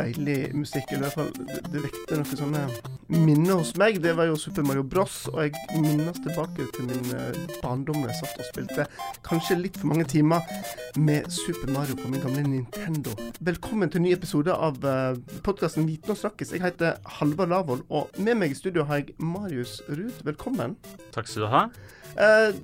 deilig musikk. Eller i hvert fall, det, vekte noen sånne minner hos meg. Det var jo Super Mario Bros. Og jeg minnes tilbake til min eh, barndom da jeg satt og spilte kanskje litt for mange timer med Super Mario på min gamle Nintendo. Velkommen til ny episode av uh, podkasten Viten og snakkes. Jeg heter Halvard Lavoll, og med meg i studio har jeg Marius Ruud. Velkommen. Takk skal du ha. Uh,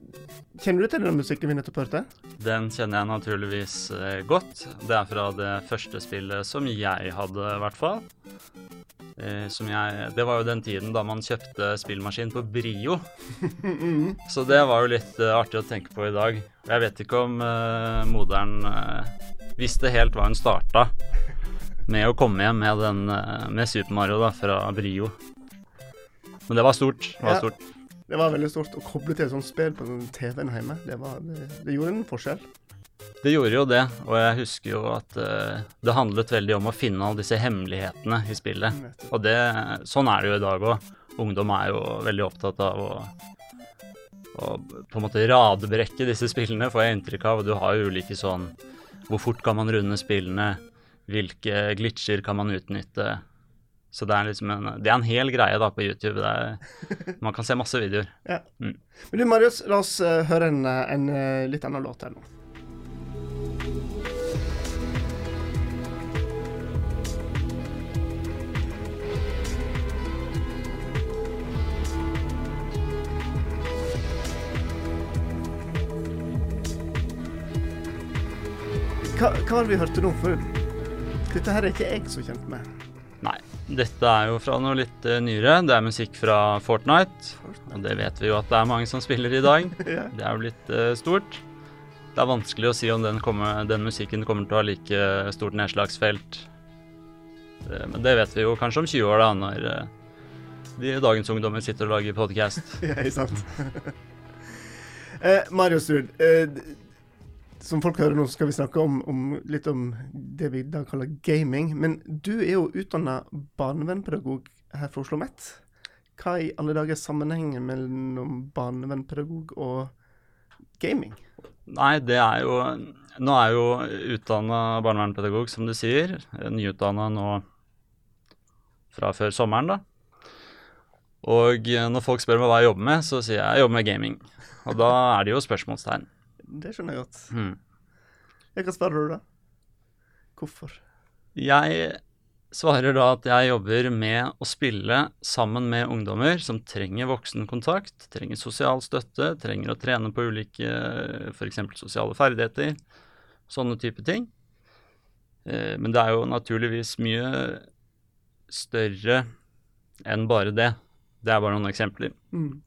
kjenner du til den musikken vi nettopp hørte? Den kjenner jeg naturligvis uh, godt. Det er fra det første spillet som jeg hadde, i hvert fall. Uh, som jeg Det var jo den tiden da man kjøpte spillmaskin på Brio. Så det var jo litt artig å tenke på i dag. Jeg vet ikke om moderen visste helt hva hun starta med å komme hjem med, den, med Super Mario da, fra Brio. Men det var stort. Det var Ja. Det var veldig stort å koble til et sånt spill på TV-en hjemme. Det, var, det, det gjorde en forskjell. Det gjorde jo det, og jeg husker jo at uh, det handlet veldig om å finne alle disse hemmelighetene i spillet. Og det, sånn er det jo i dag òg. Ungdom er jo veldig opptatt av å, å på en måte radbrekke disse spillene, får jeg inntrykk av. Og du har jo ulike sånn Hvor fort kan man runde spillene? Hvilke glitcher kan man utnytte? Så det er liksom en, det er en hel greie da på YouTube. Er, man kan se masse videoer. Ja. Mm. Men du Marius, la oss eh, høre en, eh, en eh, litt annen låt her nå. Hva, hva var det vi hørte nå? For dette her er ikke jeg så kjent med. Dette er jo fra noe litt eh, nyere. Det er musikk fra Fortnite. Og det vet vi jo at det er mange som spiller i dag. Det er jo blitt eh, stort. Det er vanskelig å si om den, kommer, den musikken kommer til å ha like stort nedslagsfelt. Eh, men det vet vi jo kanskje om 20 år, da, når eh, de dagens ungdommer sitter og lager podcast. Ja, sant? eh, Mario Strud, eh, som folk hører nå, skal vi snakke om, om litt om det vi da kaller gaming. Men du er jo utdanna barnevernpedagog her fra Oslo OsloMet. Hva i alle dager er sammenhengen mellom barnevernpedagog og gaming? Nei, det er jo Nå er jo utdanna barnevernpedagog, som du sier. Nyutdanna nå fra før sommeren, da. Og når folk spør meg hva jeg jobber med, så sier jeg jeg jobber med gaming. Og da er det jo spørsmålstegn. Det skjønner jeg godt. Mm. Hva svarer du da? Hvorfor? Jeg svarer da at jeg jobber med å spille sammen med ungdommer som trenger voksenkontakt, trenger sosial støtte, trenger å trene på ulike f.eks. sosiale ferdigheter, sånne type ting. Eh, Men det er jo naturligvis mye større enn bare det. Det er bare noen eksempler. Mm.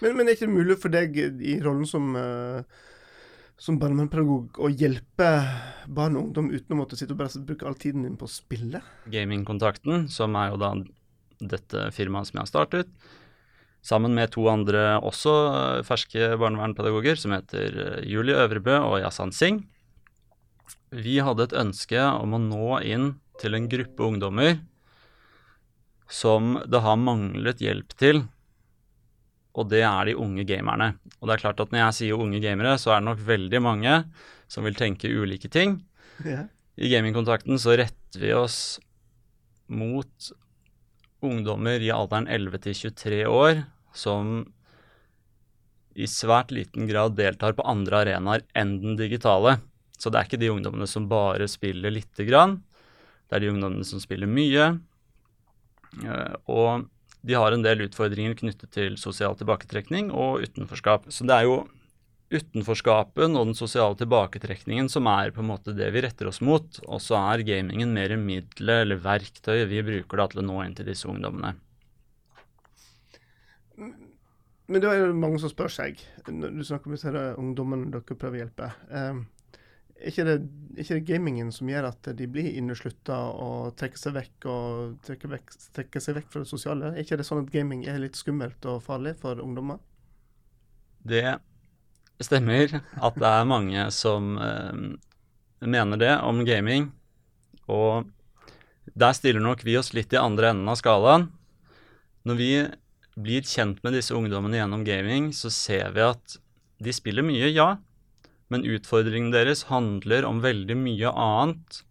Men, men er ikke mulig for deg i rollen som, uh, som barnevernspedagog å hjelpe barn og ungdom uten å måtte sitte og bare bruke all tiden din på å spille? Gamingkontakten, som er jo da dette firmaet som jeg har startet, sammen med to andre også eh, ferske barnevernpedagoger, som heter eh, Julie Øvrebø og Yasan Singh. Vi hadde et ønske om å nå inn til en gruppe ungdommer som det har manglet hjelp til, og det er de unge gamerne. Og det er klart at når jeg sier unge gamere, så er det nok veldig mange som vil tenke ulike ting. Yeah. I gamingkontakten så retter vi oss mot ungdommer i alderen 11 til 23 år som i svært liten grad deltar på andre arenaer enn den digitale. Så det er ikke de ungdommene som bare spiller lite grann. Det er de ungdommene som spiller mye. Eh, Og de har en del utfordringer knyttet til sosial tilbaketrekning og utenforskap. Så det er jo utenforskapen og den sosiale tilbaketrekningen som er på en måte det vi retter oss mot. Og så er gamingen mer middelet eller verktøyet vi bruker da til å nå inn til disse ungdommene. Men det er jo mange som spør seg, når du snakker om disse ungdommene dere prøver å hjelpe. eh, er ikke, det, ikke det gamingen som gjør at de blir inneslutta og trekker seg vekk og trekker, vekk, trekker seg vekk fra det sosiale? Er ikke det sånn at gaming er litt skummelt og farlig for ungdommer? Det stemmer at det er mange som eh, mener det om gaming. Og der stiller nok vi oss litt i andre enden av skalaen. Når vi blir kjent med disse ungdommene gjennom gaming, så ser vi at de spiller mye, ja. Men utfordringen deres handler om veldig mye annet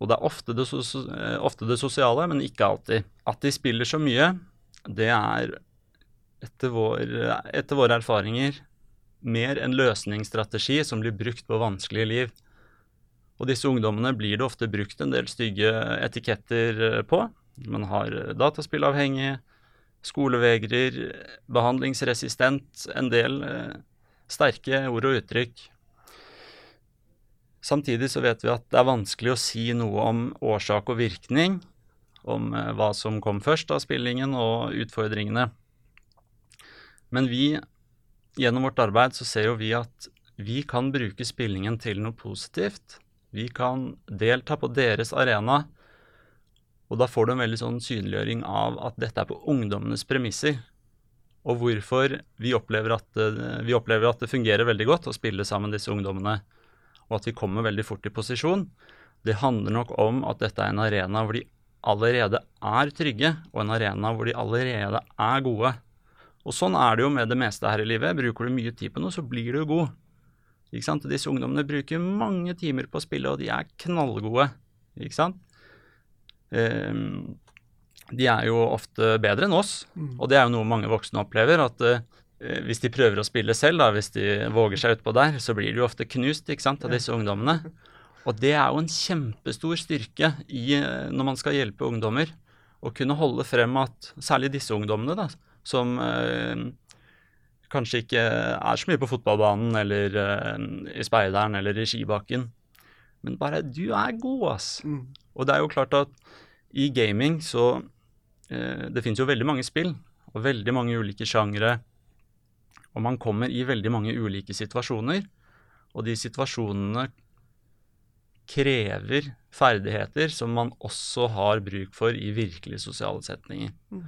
Og det er ofte det, eh, ofte det sosiale, men ikke alltid. At de spiller så mye, det er etter, vår, etter våre erfaringer mer en løsningsstrategi som blir brukt på vanskelige liv. Og disse ungdommene blir det ofte brukt en del stygge etiketter eh, på. Man har eh, dataspillavhengig, skolevegrer, behandlingsresistent, en del sterke ord og uttrykk. Samtidig så vet vi at det er vanskelig å si noe om årsak og virkning, om eh, hva som kom først av spillingen og utfordringene. Men vi, gjennom vårt arbeid, så ser jo vi at vi kan bruke spillingen til noe positivt. Vi kan delta på deres arena, og da får du en veldig sånn synliggjøring av at dette er på ungdommenes premisser. Og hvorfor vi opplever, at, det- vi opplever at det fungerer veldig godt å spille sammen disse ungdommene og at vi kommer veldig fort i posisjon, det handler nok om at dette er en arena hvor de allerede er trygge, og en arena hvor de allerede er gode. Og sånn er det jo med det meste her i livet. Bruker du mye tid på noe, så blir du god. Ikke sant? Disse ungdommene bruker mange timer på å spille, og de er knallgode. Ikke sant? Um, de er jo ofte bedre enn oss, og det er jo noe mange voksne opplever. at eh, hvis de prøver å spille selv, da, hvis de våger seg utpå der, så blir de jo ofte knust ikke sant, av disse ungdommene. Og det er jo en kjempestor styrke i, eh, når man skal hjelpe ungdommer. Å kunne holde frem at særlig disse ungdommene, da, som øh, kanskje ikke er så mye på fotballbanen eller øh, i speideren eller i skibakken, men bare 'du er god', ass. Mm. Og det er jo klart at i gaming så øh, Det finnes jo veldig mange spill, og veldig mange ulike sjangre. Og man kommer i veldig mange ulike situasjoner. Og de situasjonene krever ferdigheter som man også har bruk for i virkelige sosiale setninger. Mm.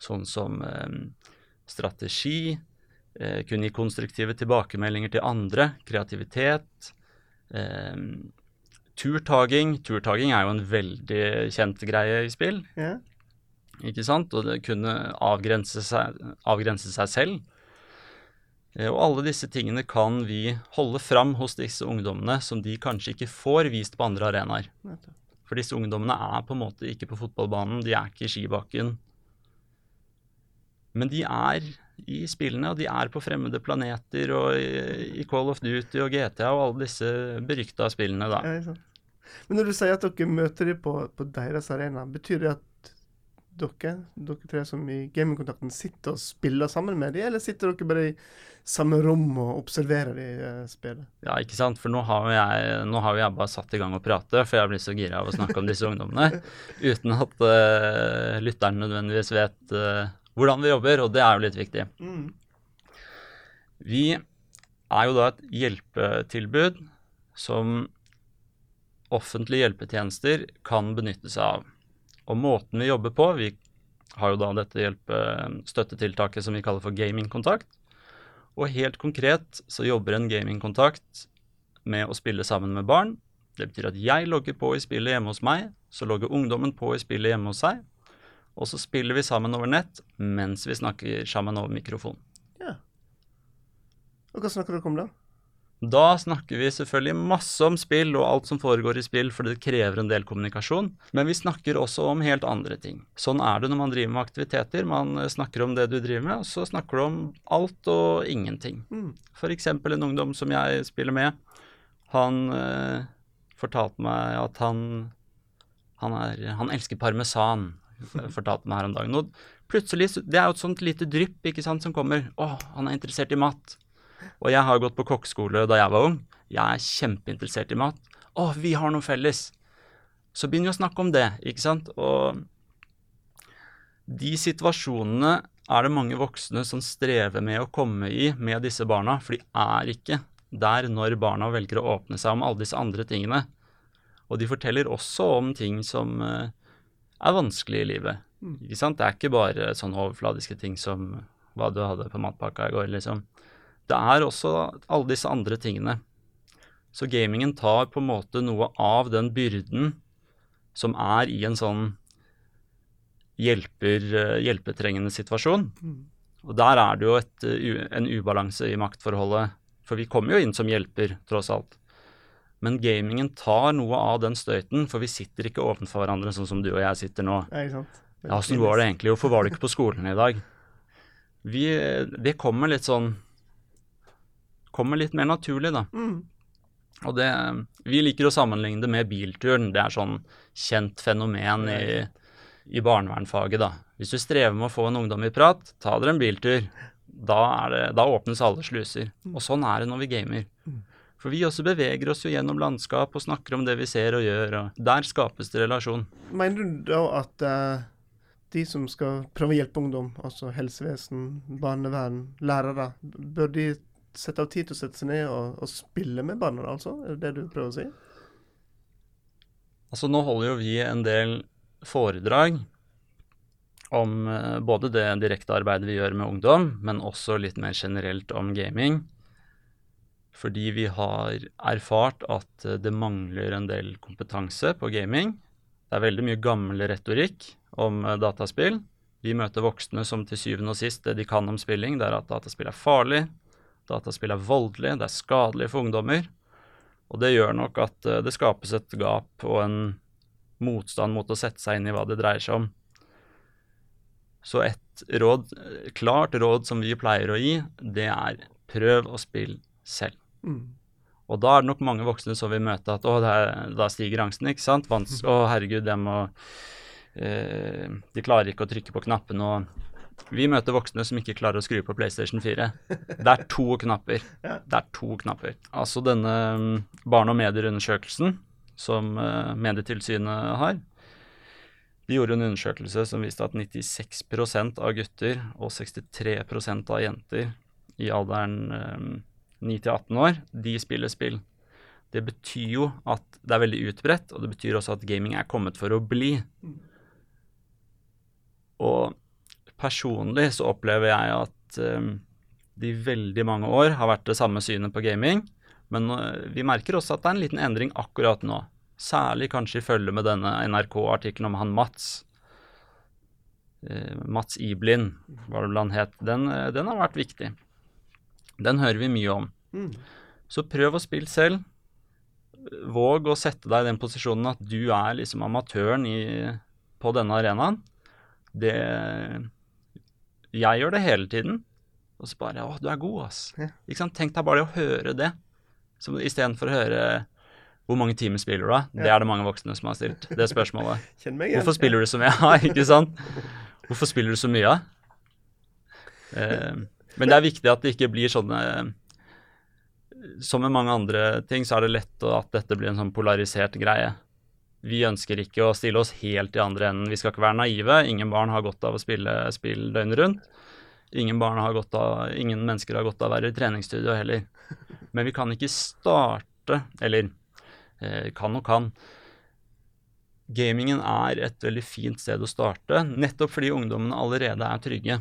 Sånn som eh, strategi, eh, kunne gi konstruktive tilbakemeldinger til andre, kreativitet. Eh, turtaging. Turtaging er jo en veldig kjent greie i spill. Yeah. Ikke sant? Og det kunne avgrense seg, avgrense seg selv. Eh, Og alle disse tingene kan vi holde fram hos disse ungdommene som de kanskje ikke får vist på andre arenaer. For disse ungdommene er på en måte ikke på fotballbanen, de er ikke i skibakken. Men de er i spillene, og de er på fremmede planeter og i, i Call of Duty og GTA og alle disse berykta spillene, da. Ja. Men når du sier at dere møter dem på, på deres arena, betyr det at dere, dere tre som i gamingkontakten, sitter og spiller sammen med dem, eller sitter dere bare i samme rom og observerer de spillet? spille? Ja, ikke sant? For nå har jo jeg, nå har jeg bare satt i gang å prate, for jeg blir så gira av å snakke om disse ungdommene, uten at uh, lytteren nødvendigvis vet uh, hvordan vi jobber, og det er jo litt viktig. Mm. Vi er jo da et hjelpetilbud som offentlige hjelpetjenester kan benytte seg av. Og måten vi jobber på Vi har jo da dette hjelpe- støttetiltaket som vi kaller for gamingkontakt. Og helt konkret så jobber en gamingkontakt med å spille sammen med barn. Det betyr at jeg logger på i spillet hjemme hos meg, så logger ungdommen på i spillet hjemme hos seg. Og så spiller vi sammen over nett mens vi snakker sammen over mikrofon. Ja. Og hva snakker dere om da? Da snakker vi selvfølgelig masse om spill og alt som foregår i spill, for det krever en del kommunikasjon. Men vi snakker også om helt andre ting. Sånn er det når man driver med aktiviteter. Man eh, snakker om det du driver med, og så snakker du om alt og ingenting. Mm. F.eks. en ungdom som jeg spiller med. Han eh, fortalte meg at han han, er, han elsker parmesan, fortalte meg her om dagen. Og plutselig, Det er jo et sånt lite drypp ikke sant, som kommer. Å, han er interessert i mat. Og jeg har gått på kokkeskole da jeg var ung. Jeg er kjempeinteressert i mat. Å, vi har noe felles. Så begynner vi å snakke om det, ikke sant. Og de situasjonene er det mange voksne som strever med å komme i med disse barna, for de er ikke der når barna velger å åpne seg om alle disse andre tingene. Og de forteller også om ting som eh, er vanskelig i livet. Ikke sant? Det er ikke bare sånne overfladiske ting som hva du hadde på matpakka i går, liksom. Det er også alle disse andre tingene. Så gamingen tar på en måte noe av den byrden som er i en sånn hjelper, eh, hjelpetrengende situasjon. Mm. Og der er det jo et, eh, en ubalanse i maktforholdet, for vi kommer jo inn som hjelper, tross alt. Men gamingen tar noe av den støyten, for vi sitter ikke ovenfor hverandre sånn som du og jeg sitter nå. Ja, ikke sant? Ja, åssen går det egentlig? Hvorfor var du ikke på skolen i dag? Vi, det kommer litt sånn Kommer litt mer naturlig, da. Mm. Og det Vi liker å sammenligne det med bilturen. Det er sånn kjent fenomen i, i barnevernfaget, da. Hvis du strever med å få en ungdom i prat, ta dere en biltur. Da, er det, da åpnes alle sluser. Og sånn er det når vi gamer. For vi også beveger oss jo gjennom landskap og snakker om det vi ser og gjør, og der skapes det relasjon. Mener du da at uh, de som skal prøve å hjelpe ungdom, altså helsevesen, barnevern, lærere, bør de sette av tid til å sette seg ned og, og spille med barna, altså? Er det det du prøver å si? Altså Nå holder jo vi en del foredrag om eh, både det direkte arbeidet vi gjør med ungdom, men også litt mer generelt om gaming. Fordi vi har erfart at eh, det mangler en del kompetanse på gaming. Det er veldig mye gammel retorikk om eh, dataspill. Vi møter voksne som til syvende og sist det de kan om spilling, det er at dataspill er farlig, dataspill er voldelig, det er skadelig for ungdommer. Og det gjør nok at eh, det skapes et gap og en motstand mot å sette seg inn i hva det dreier seg om. Så et råd, klart råd som vi pleier å gi, det er prøv å spille selv. Mm. Og da er det nok mange voksne som vil møte at å, er, da stiger angsten, ikke sant. Vans å, herregud, jeg må eh, De klarer ikke å trykke på knappene og Vi møter voksne som ikke klarer å skru på PlayStation 4. Det er to knapper. Det er to knapper. Altså denne mm, barne- og medieundersøkelsen som eh, Medietilsynet har, de gjorde en undersøkelse som viste at 96% av gutter og 63% av jenter i alderen eh, 9 til 18 år, de spiller spill. Det betyr jo at det er veldig utbredt, og det betyr også at gaming er kommet for å bli. Og personlig så opplever jeg at eh, det i veldig mange år har vært det samme synet på gaming, men uh, vi merker også at det er en liten endring akkurat nå. Særlig kanskje i følge med denne NRK-artikkelen om han Mats. Uh, Mats Iblin, var det vel han het. Den, uh, den har vært viktig. Den hører vi mye om. Mm. Så prøv å spille selv. Våg å sette deg i den posisjonen at du er liksom amatøren i, på denne arenaen. Det Jeg gjør det hele tiden. Og så bare Å, du er god, ass. Ja. Ikke sant? Tenk deg bare det å høre det, istedenfor å høre hvor mange timer spiller du, da? Det er det mange voksne som har stilt. Det spørsmålet. Kjenn meg igjen. Hvorfor spiller du så mye? Ja, ikke sant? Hvorfor spiller du så mye? Eh, men det er viktig at det ikke blir sånne Som med mange andre ting, så er det lett at dette blir en sånn polarisert greie. Vi ønsker ikke å stille oss helt i andre enden. Vi skal ikke være naive. Ingen barn har godt av å spille spill døgnet rundt. Ingen, har godt av, ingen mennesker har godt av å være i treningsstudio heller. Men vi kan ikke starte, eller eh, kan og kan, Gamingen er et veldig fint sted å starte, nettopp fordi ungdommene allerede er trygge.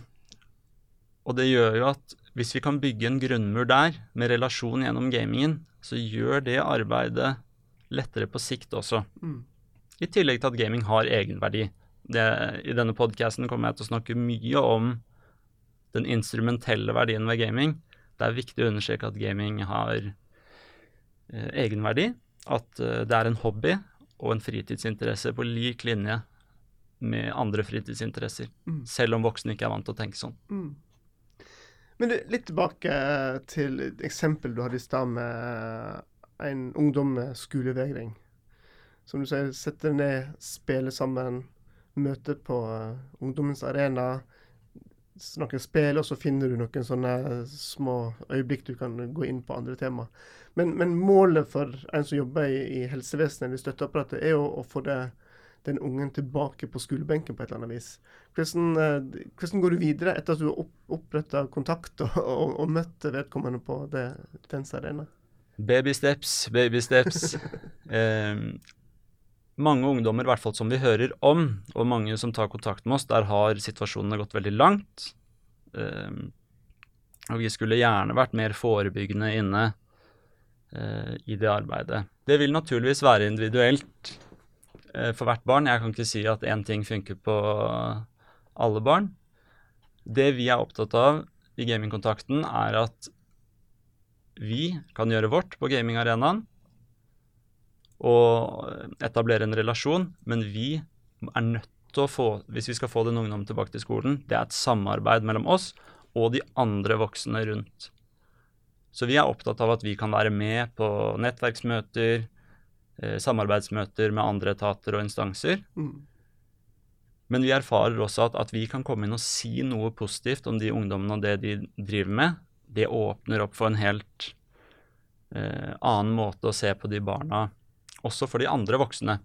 Og det gjør jo at hvis vi kan bygge en grunnmur der, med relasjon gjennom gamingen, så gjør det arbeidet lettere på sikt også. Mm. I tillegg til at gaming har egenverdi. Det, I denne podcasten kommer jeg til å snakke mye om den instrumentelle verdien ved gaming. Det er viktig å understreke at gaming har eh, egenverdi. At eh, det er en hobby og en fritidsinteresse på lik linje med andre fritidsinteresser. Mm. Selv om voksne ikke er vant til å tenke sånn. Mm. Men du, litt tilbake til et eksempel du hadde i stad med en ungdom med skolevegring. Som du sier, sette ned, spille sammen, møte på eh, ungdommens arena. Noen spill, og så finner du noen sånne små øyeblikk du kan gå inn på andre tema. Men, men målet for en som jobber i, i helsevesenet eller støtteapparatet, er jo å få det, den ungen tilbake på skolebenken på et eller annet vis. Hvordan, eh, hvordan går du videre etter at du har opp, oppretta kontakt og, og, og møtt vedkommende på det, dens arena? Baby steps, baby steps. eh, mange ungdommer, i hvert fall som vi hører om, og mange som tar kontakt med oss, der har situasjonene gått veldig langt. Eh, og vi skulle gjerne vært mer forebyggende inne eh, i det arbeidet. Det vil naturligvis være individuelt eh, for hvert barn. Jeg kan ikke si at én ting funker på alle barn. Det vi er opptatt av i gamingkontakten, er at vi kan gjøre vårt på gamingarenaen, og etablere en relasjon, men vi er nødt til å få, hvis vi skal få den ungdommen tilbake til skolen, det er et samarbeid mellom oss og de andre voksne rundt. Så vi er opptatt av at vi kan være med på nettverksmøter, eh, samarbeidsmøter med andre etater og instanser. Mm. Men vi erfarer også at, at vi kan komme inn og si noe positivt om de ungdommene og det de driver med. Det åpner opp for en helt eh, annen måte å se på de barna, også for de andre voksne.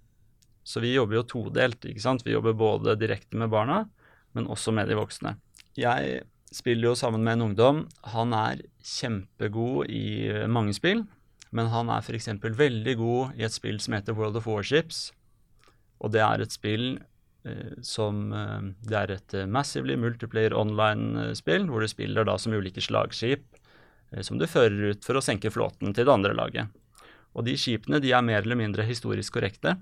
Så vi jobber jo todelt. ikke sant? Vi jobber både direkte med barna, men også med de voksne. Jeg spiller jo sammen med en ungdom. Han er kjempegod i eh, mange spill, men han er f.eks. veldig god i et spill som heter World of Warships. Og det er et spill som eh, Det er et eh, massively multiplayer online-spill, hvor du spiller da som ulike slagskip eh, som du fører ut for å senke flåten til det andre laget. Og de skipene de er mer eller mindre historisk korrekte.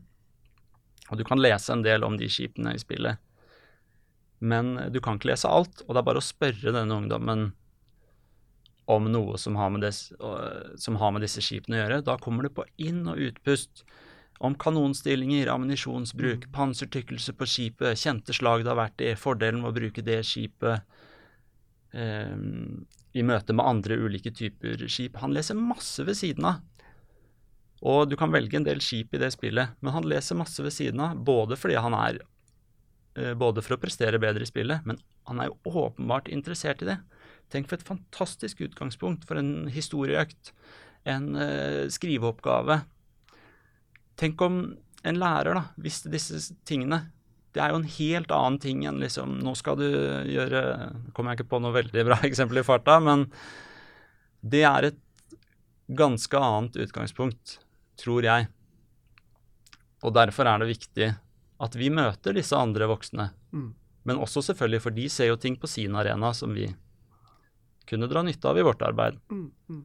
Og du kan lese en del om de skipene i spillet. Men du kan ikke lese alt, og det er bare å spørre denne ungdommen om noe som har med, øh, som har med disse skipene å gjøre. Da kommer du på inn- og utpust. Om kanonstillinger, ammunisjonsbruk, pansertykkelse på skipet, kjente slag det har vært i, fordelen med å bruke det skipet eh, i møte med andre ulike typer skip. Han leser masse ved siden av. Og du kan velge en del skip i det spillet, men han leser masse ved siden av, både fordi han er eh, Både for å prestere bedre i spillet, men han er jo åpenbart interessert i det. Tenk for et fantastisk utgangspunkt for en historieøkt, en eh, skriveoppgave. Tenk om en lærer da, visste disse tingene. Det er jo en helt annen ting enn liksom Nå skal du gjøre kommer jeg ikke på noe veldig bra eksempel i farta, men det er et ganske annet utgangspunkt tror jeg. Og derfor er det viktig at vi møter disse andre voksne. Mm. Men også selvfølgelig, for de ser jo ting på sin arena som vi kunne dra nytte av i vårt arbeid. Mm, mm.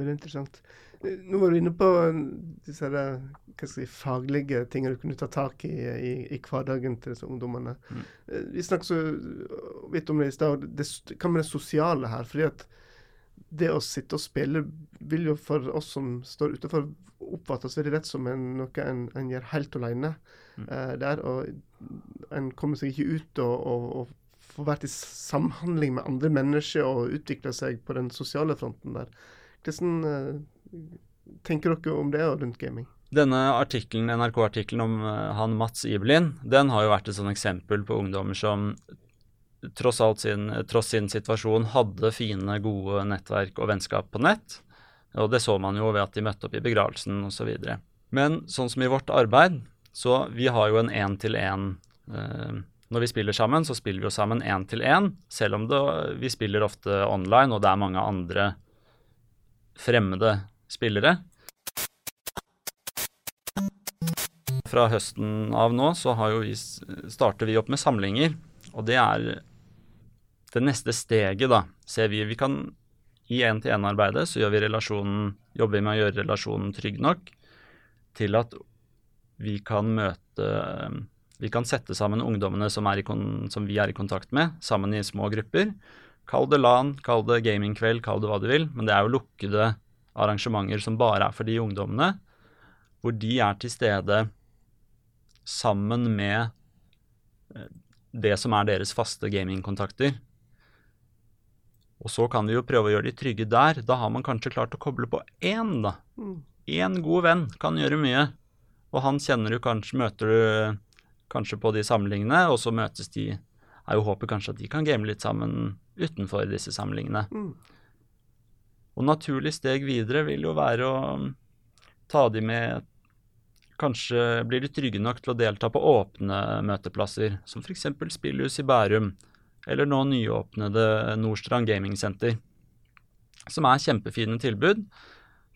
Veldig interessant. Nå var du inne på eh, disse der, si, faglige tingene du kunne ta tak i i, i hverdagen til disse ungdommene. Mm. Eh, Vi snakket så vidt om det i stad. Hva med det sosiale her? fordi at det å sitte og spille vil jo for oss som står utenfor, oppfattes veldig rett som en, noe en, en gjør helt alene. Mm. Eh, der, og en kommer seg ikke ut og, og, og får vært i samhandling med andre mennesker og utvikle seg på den sosiale fronten der. Hvordan eh, tenker dere om det rundt gaming? Denne artikkelen, NRK-artikkelen om eh, han Mats Ibelin, den har jo vært et sånn eksempel på ungdommer som tross, alt sin, tross sin situasjon hadde fine, gode nettverk og vennskap på nett. Og det så man jo ved at de møtte opp i begravelsen osv. Men sånn som i vårt arbeid, så vi har jo en én-til-én eh, Når vi spiller sammen, så spiller vi jo sammen én til én, selv om det, vi spiller ofte online, og det er mange andre fremmede spillere. Fra høsten av nå så vi, starter vi opp med samlinger, og det er det neste steget, da, ser vi. Vi kan i én-til-én-arbeidet så gjør vi relasjonen, jobber vi med å gjøre relasjonen trygg nok til at vi kan møte Vi kan sette sammen ungdommene som, i som vi er i kontakt med, sammen i små grupper. Kall det LAN, kall det gamingkveld, kall det hva du vil, men det er jo lukkede arrangementer som bare er for de ungdommene, hvor de er til stede sammen med eh, det som er deres faste gamingkontakter. Og så kan vi jo prøve å gjøre de trygge der. Da har man kanskje klart å koble på én, da. Mm. Én god venn kan gjøre mye. Og han kjenner du kanskje, møter du kanskje på de samlingene, og så møtes de Er jo håpet kanskje at de kan game litt sammen utenfor disse samlingene. Mm. Og naturlig steg videre vil jo være å mm, ta de med Kanskje blir de trygge nok til å delta på åpne møteplasser, som f.eks. Spillhus i Bærum, eller nå nyåpnede Nordstrand Gaming Center, som er kjempefine tilbud.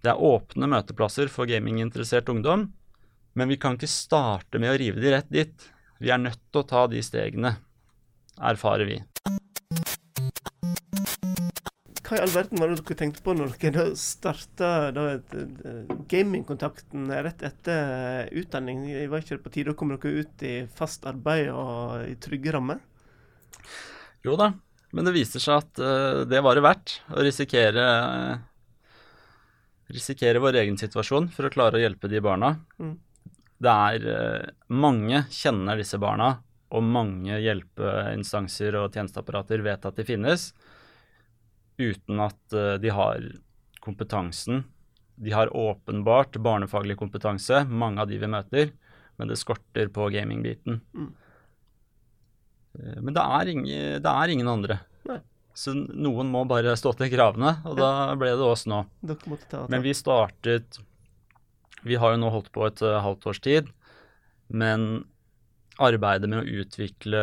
Det er åpne møteplasser for gaminginteressert ungdom, men vi kan ikke starte med å rive de rett dit. Vi er nødt til å ta de stegene, erfarer vi. Hva i all verden var det dere tenkte på når dere starta gamingkontakten rett etter utdanning? Var ikke det på tide å komme dere ut i fast arbeid og i trygge rammer? Jo da, men det viser seg at uh, det var det verdt å risikere uh, risikere vår egen situasjon for å klare å hjelpe de barna. Mm. Det er uh, Mange kjenner disse barna, og mange hjelpeinstanser og tjenesteapparater vet at de finnes, uten at eh, de har kompetansen. De har åpenbart barnefaglig kompetanse, mange av de vi møter, men det skorter på gamingbiten. Mm. Eh, Men det er, ingen, det er ingen andre. Nei. Så noen må bare stå til kravene, og da ble det oss nå. Dere måtte ta Men vi startet Vi har jo nå holdt på et uh, halvt års tid, men arbeidet med å utvikle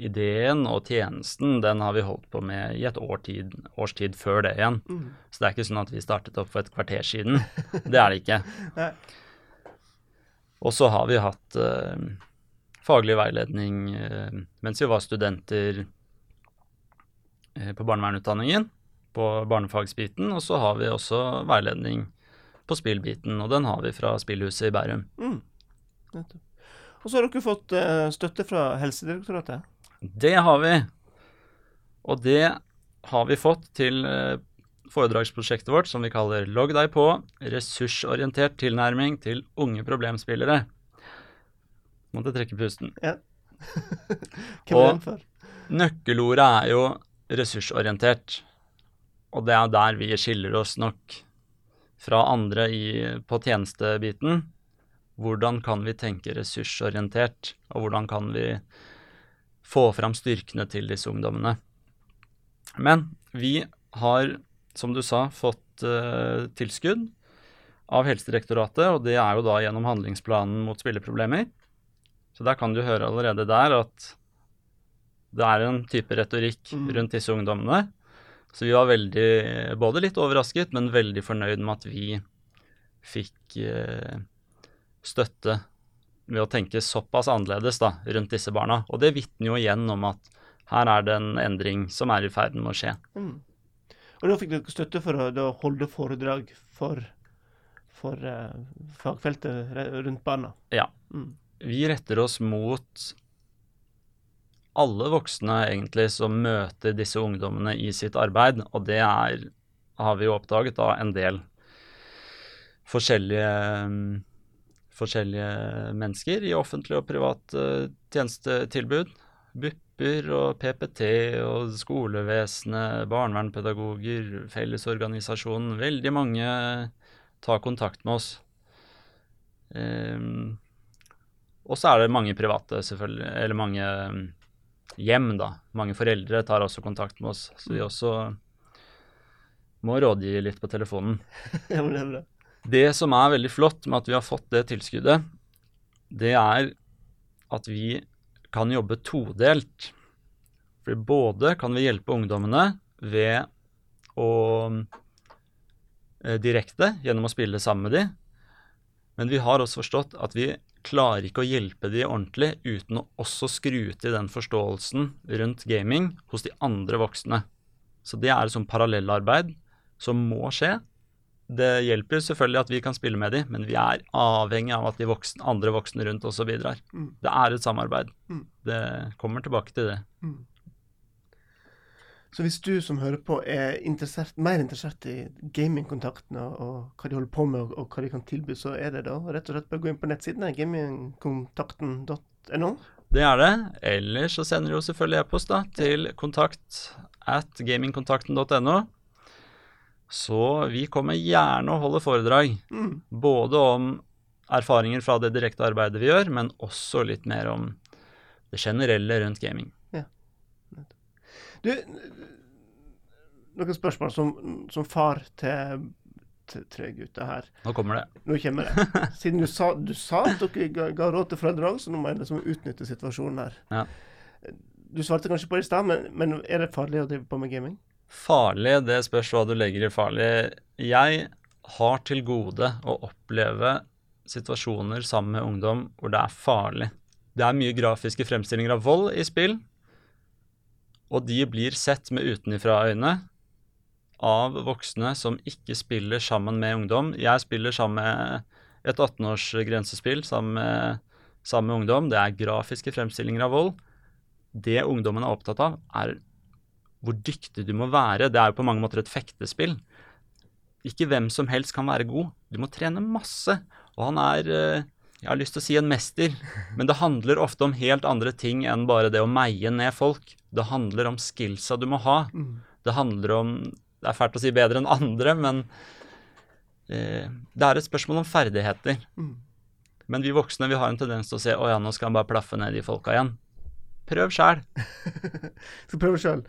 ideen og tjenesten, den har vi holdt på med i et årtid, års tid før det igjen. Mm. Så det er ikke sånn at vi startet opp for et kvarter siden. Det er det ikke. Og så har vi hatt eh, faglig veiledning eh, mens vi var studenter eh, på barnevernutdanningen, på barnefagsbiten, og så har vi også veiledning på spillbiten, og den har vi fra Spillhuset i Bærum. Mm. Nettopp. Og så har dere fått eh, støtte fra Helsedirektoratet. Det har vi. Og det har vi fått til eh, foredragsprosjektet vårt som vi kaller Logg deg på ressursorientert tilnærming til unge problemspillere. Måtte trekke pusten. Hvem Og- er den for? Nøkkelordet er jo ressursorientert. Og det er der vi skiller oss nok fra andre i, på tjenestebiten. Hvordan kan vi tenke ressursorientert, og hvordan kan vi få fram styrkene til disse ungdommene? Men vi har, som du sa, fått uh, tilskudd av Helsedirektoratet, og det er jo da gjennom handlingsplanen mot spilleproblemer. Så der kan du høre allerede der at det er en type retorikk Mm. rundt disse ungdommene. Så vi var veldig, både litt overrasket, men veldig fornøyd med at vi fikk eh, støtte ved å tenke såpass annerledes da, rundt disse barna. Og det vitner jo igjen om at her er det en endring som er i ferd med å skje. Mm. Og da fikk dere støtte for å holde foredrag for, for uh, fagfeltet rundt barna. Ja. Mm. Vi retter oss mot alle voksne egentlig som møter disse ungdommene i sitt arbeid, og det er, har vi jo oppdaget, da en del forskjellige, mm, forskjellige mennesker i offentlige og privat eh, tjenestetilbud. BUP-er og PPT og skolevesenet, barnevernspedagoger, Fellesorganisasjonen. Veldig mange tar kontakt med oss. Um, og så er det mange private, selvfølgelig, eller mange mm, hjem, da. Mange foreldre tar også kontakt med oss, så vi også må rådgi litt på telefonen. ja, men det er bra. Det som er veldig flott med at vi har fått det tilskuddet, det er at vi kan jobbe todelt. For både kan vi hjelpe ungdommene ved å eh, direkte gjennom å spille sammen med de, men vi har også forstått at vi klarer ikke å hjelpe de ordentlig uten å også skru til den forståelsen rundt gaming hos de andre voksne. Så det er et sånt parallellarbeid som må skje. Det hjelper selvfølgelig at vi kan spille med de, men vi er avhengig av at de voksne, andre voksne rundt også bidrar. Mm. Det er et samarbeid. Mm. Det kommer tilbake til det. Mm. Så hvis du som hører på er interessert, mer interessert i gamingkontaktene og, og hva de holder på med og, og hva de kan tilby, så er det da rett og slett bare å gå inn på nettsidene gamingkontakten.no. Det er det. Eller så sender du jo selvfølgelig e-post til kontakt at gamingkontakten.no. Så vi kommer gjerne og holder foredrag, Mm. både om erfaringer fra det direkte arbeidet vi gjør, men også litt mer om det generelle rundt gaming. Du, noen spørsmål som, som far til, til tre gutter her. Nå kommer det. Nå kommer det. Siden du sa, du sa at dere ga, ga råd til foredrag, så nå må jeg liksom utnytte situasjonen her. Ja. Du svarte kanskje på det i stad, men, men er det farlig å drive på med gaming? Farlig, det spørs hva du legger i farlig. Jeg har til gode å oppleve situasjoner sammen med ungdom hvor det er farlig. Det er mye grafiske fremstillinger av vold i spill, og de blir sett med utenifra-øyne av voksne som ikke spiller sammen med ungdom. Jeg spiller sammen med et 18-års grensespill sammen med, sammen med ungdom. Det er grafiske fremstillinger av vold. Det ungdommen er opptatt av, er hvor dyktig du må være. Det er jo på mange måter et fektespill. ikke hvem som helst kan være god. Du må trene masse. Og han er eh, Jeg har lyst til å si en mester, men det handler ofte om helt andre ting enn bare det å meie ned folk. Det handler om skillsa du må ha. Mm. Det handler om Det er fælt å si bedre enn andre, men eh, det er et spørsmål om ferdigheter. Mm. Men vi voksne vi har en tendens til å se å ja, nå skal han bare plaffe ned de folka igjen. Prøv sjæl. Skal prøve sjøl.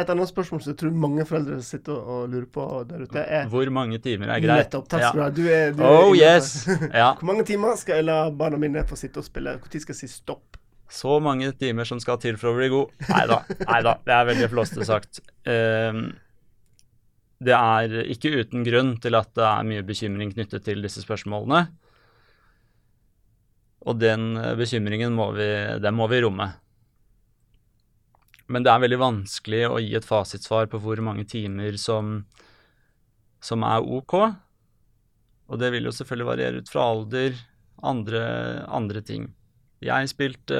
Et annet spørsmål som jeg tror mange foreldre sitter og, lurer på der ute, er Hvor mange timer er greit? Nettopp. Takk Ja. skal du ha. Du er Oh yes! Ja. Hvor mange timer skal jeg la barna mine få sitte og spille? Når skal jeg si stopp? Så mange timer som skal til for å bli god. Nei da. Det er veldig flåste sagt. Um, det er ikke uten grunn til at det er mye bekymring knyttet til disse spørsmålene. Og den eh, bekymringen må vi, den må vi romme. Men det er veldig vanskelig å gi et fasitsvar på hvor mange timer som, som er OK. Og det vil jo selvfølgelig variere ut fra alder, andre, andre ting. Jeg spilte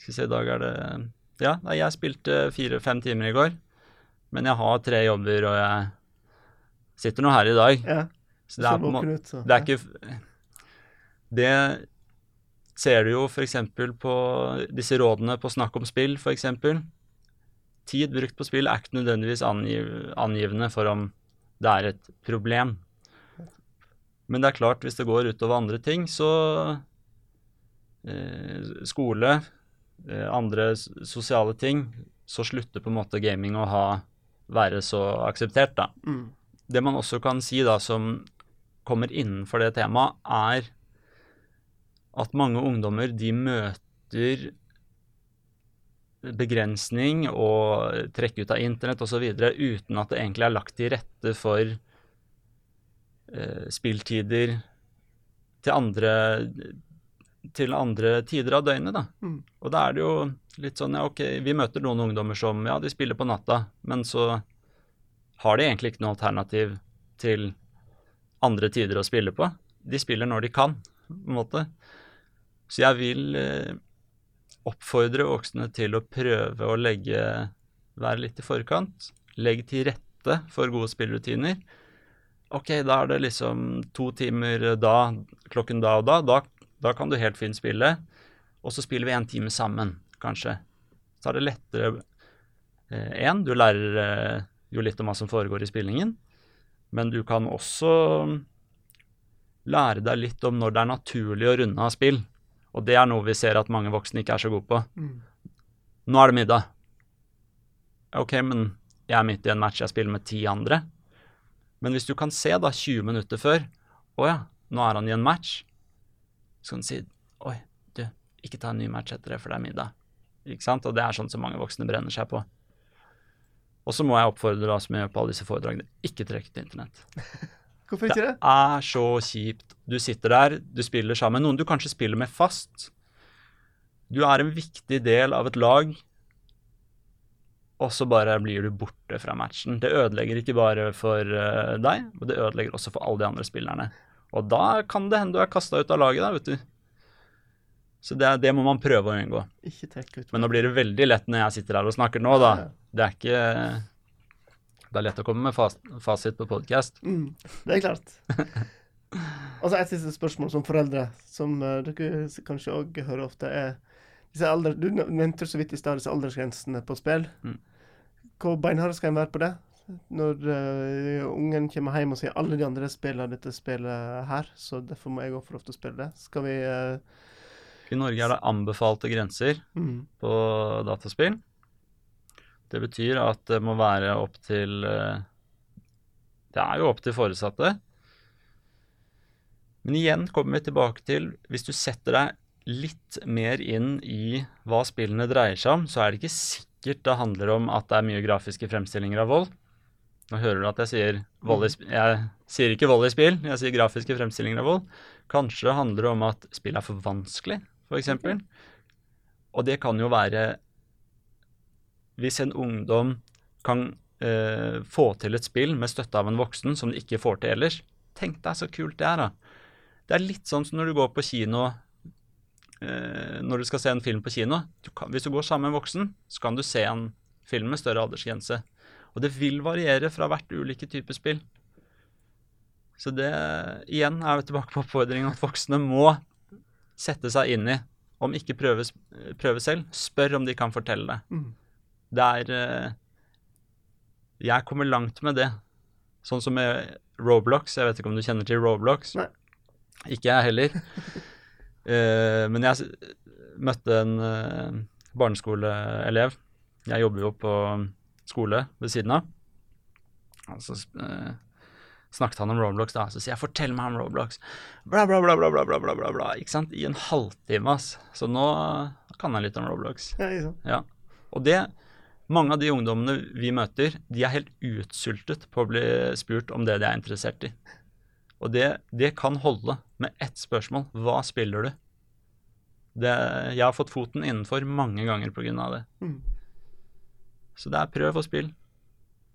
Skal vi se, i dag er det Ja, jeg spilte fire-fem timer i går. Men jeg har tre jobber, og jeg sitter nå her i dag. Ja. Så det er, på det er ikke Det ser du jo f.eks. på disse rådene på Snakk om spill, f.eks. Tid brukt på spill er ikke nødvendigvis angiv, angivende for om det er et problem. Men det er klart, hvis det går utover andre ting, så eh, Skole, eh, andre sosiale ting, så slutter på en måte gaming å ha være så akseptert, da. Mm. Det man også kan si da, som kommer innenfor det temaet, er at mange ungdommer de møter begrensning og trekk ut av internett osv. uten at det egentlig er lagt til rette for eh, spilltider til andre, til andre tider av døgnet. da. Mm. Og da er det jo litt sånn ja, ok, vi møter noen ungdommer som ja, de spiller på natta, men så har de egentlig ikke noe alternativ til andre tider å spille på. De spiller når de kan, på en måte. Så jeg vil eh, oppfordre voksne til å prøve å legge Være litt i forkant. Legg til rette for gode spillrutiner. Ok, da er det liksom to timer da, klokken da og da. Da, da kan du helt fint spille. Og så spiller vi en time sammen, kanskje. Så er det lettere Én, du lærer eh, jo litt om hva som foregår i spillingen. Men du kan også lære deg litt om når det er naturlig å runde av spill. Og det er noe vi ser at mange voksne ikke er så gode på. Mm. Nå er det middag. Ok, men jeg er midt i en match jeg spiller med ti andre. Men hvis du kan se da 20 minutter før Å ja, nå er han i en match. Så kan du si Oi, du, ikke ta en ny match etter det, for det er middag. Ikke sant? Og det er sånn som mange voksne brenner seg på. Og så må jeg oppfordre da, som jeg gjør på alle disse foredragene, ikke trekke til internett. Hvorfor ikke det? Det er så kjipt. Du sitter der, du spiller sammen med noen du kanskje spiller med fast. Du er en viktig del av et lag, og så bare blir du borte fra matchen. Det ødelegger ikke bare for eh, deg, men det ødelegger også for alle de andre spillerne. Og da kan det hende du er kasta ut av laget, da, vet du. Så det, det må man prøve å unngå. Men nå blir det veldig lett når jeg sitter her og snakker nå, da. Det er ikke Det er lett å komme med fas fasit på podkast. Mm, det er klart. Og så et siste spørsmål som foreldre, som uh, dere kanskje òg hører ofte, er alder, Du nevnte så vidt i stad disse aldersgrensene på spill. Mm. Hvor beinharde skal en være på det? Når uh, ungen kommer hjem og sier alle de andre spiller dette spillet her, så derfor må jeg òg få lov til å spille det. Skal vi uh, I Norge er det anbefalte grenser mm, på dataspill. Det betyr at det må være opp til eh, Det er jo opp til foresatte. Men igjen kommer vi tilbake til hvis du setter deg litt mer inn i hva spillene dreier seg om, så er det ikke sikkert det handler om at det er mye grafiske fremstillinger av vold. Nå hører du at jeg sier vold i sp- Jeg sier ikke vold i spill, jeg sier grafiske fremstillinger av vold. Kanskje det handler om at spillet er for vanskelig, f.eks. Og det kan jo være hvis en ungdom kan eh, få til et spill med støtte av en voksen som de ikke får til ellers. Tenk deg så kult det er, da. Det er litt sånn som når du går på kino eh, Når du skal se en film på kino. Du kan, hvis du går sammen med en voksen, så kan du se en film med større aldersgrense. Og det vil variere fra hvert ulike type spill. Så det igjen er vi tilbake på oppfordringen at voksne må sette seg inn i. Om ikke prøve, prøve selv, spør om de kan fortelle det. Mm. Det er eh, Jeg kommer langt med det. Sånn som med Roblox. Jeg vet ikke om du kjenner til Roblox? Nei. Ikke jeg heller. uh, men jeg møtte en uh, barneskoleelev. Jeg jobber jo på skole ved siden av. Så uh, snakket han om Roblox, da. Så sier jeg 'fortell meg om Roblox'. Bla, bla, bla, bla, bla, bla, bla, bla, bla. Ikke sant? I en halvtime, ass. Så nå kan jeg litt om Roblox. Ja, ikke sant? Ja. Og det Mange av de ungdommene vi møter, de er helt utsultet på å bli spurt om det de er interessert i. Og det, det kan holde med ett spørsmål. Hva spiller du? Det, jeg har fått foten innenfor mange ganger pga. det. Mm. Så det er prøv å spille.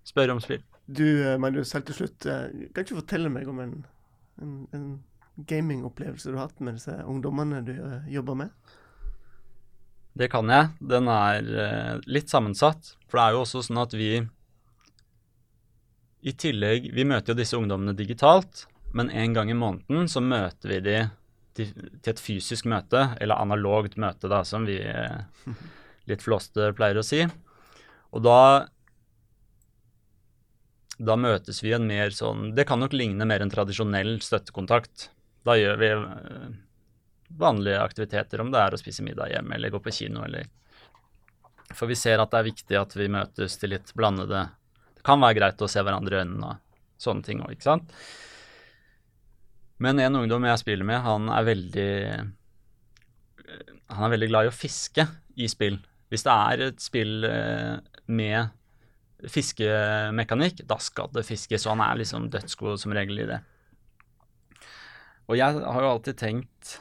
Spør om spill. Du, eh, Magnus, helt til slutt, eh, kan ikke du fortelle meg om en, en, en gamingopplevelse du har hatt med disse ungdommene du eh, jobber med? Det kan jeg. Den er eh, litt sammensatt. For det er jo også sånn at vi i tillegg Vi møter jo disse ungdommene digitalt, men en gang i måneden så møter vi de til, et fysisk møte, eller analogt møte, da, som vi eh, litt flåste pleier å si. Og da da møtes vi en mer sånn Det kan nok ligne mer en tradisjonell støttekontakt. Da gjør vi eh, vanlige aktiviteter, om det er å spise middag hjemme eller gå på kino eller For vi ser at det er viktig at vi møtes til litt blandede Det kan være greit å se hverandre i øynene og sånne ting òg, ikke sant? Men en ungdom jeg spiller med, han er veldig Han er veldig glad i å fiske i spill. Hvis det er et spill eh, med fiskemekanikk, da skal det fiskes, og han er liksom dødsgod som regel i det. Og jeg har jo alltid tenkt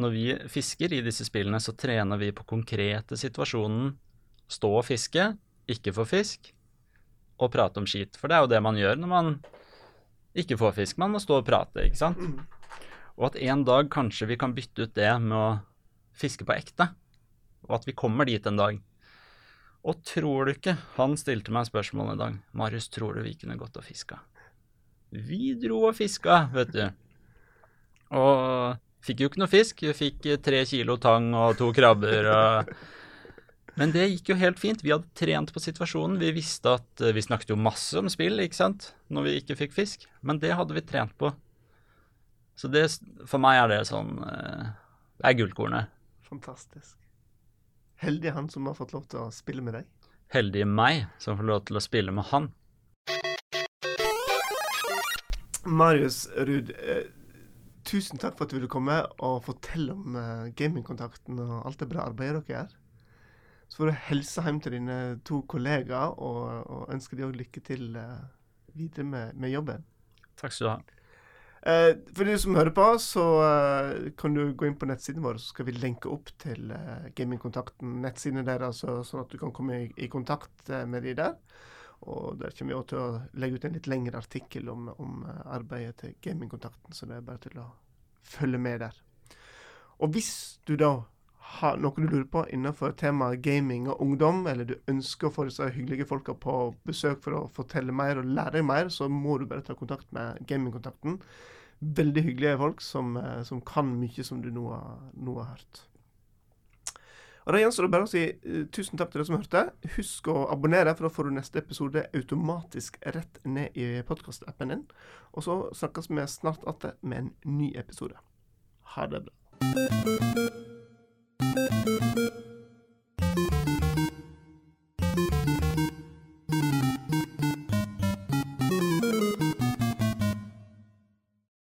når vi fisker i disse spillene, så trener vi på konkrete situasjonen. Stå og fiske, ikke få fisk, og prate om skit. For det er jo det man gjør når man ikke får fisk. Man må stå og prate, ikke sant? Og at en dag kanskje vi kan bytte ut det med å fiske på ekte. Og at vi kommer dit en dag. Og tror du ikke Han stilte meg spørsmålet i dag. Marius, tror du vi kunne gått og fiska? Vi dro og fiska, vet du. Og fikk jo ikke noe fisk. Vi fikk eh, tre kilo tang og to krabber og Men det gikk jo helt fint. Vi hadde trent på situasjonen. Vi visste at eh, Vi snakket jo masse om spill, ikke sant, når vi ikke fikk fisk. Men det hadde vi trent på. Så det, for meg er det sånn eh, Det er gullkornet. Fantastisk. Heldig han som har fått lov til å spille med deg. Heldig meg som får lov til å spille med han. Marius Ruud, eh, tusen takk for at du ville komme og fortelle om eh, gamingkontakten og alt det bra arbeidet dere gjør. Så får du hilse hjem til dine to kollegaer og, og ønske dem lykke til eh, videre med, med jobben. Takk skal du ha. Eh, for de som hører på, så eh, kan du gå inn på nettsiden vår, så skal vi lenke opp til eh, Gamingkontakten, nettsiden der, altså, sånn at du kan komme i, i kontakt eh, med de der. Og der kommer vi til å legge ut en litt lengre artikkel om, om eh, arbeidet til Gamingkontakten, så det er bare til å følge med der. Og hvis du da har noe du lurer på innenfor temaet gaming og ungdom, eller du ønsker å få disse hyggelige folka på besøk for å fortelle mer og lære deg mer, så må du bare ta kontakt med Gamingkontakten. Veldig hyggelige folk som, eh, som kan mye som du nå har, nå har hørt. Og Da gjenstår det bare å si eh, tusen takk til dere som hørte. Husk å abonnere, for da får du neste episode automatisk rett ned i podkastappen din. Og så snakkes vi snart igjen med en ny episode. Ha det bra.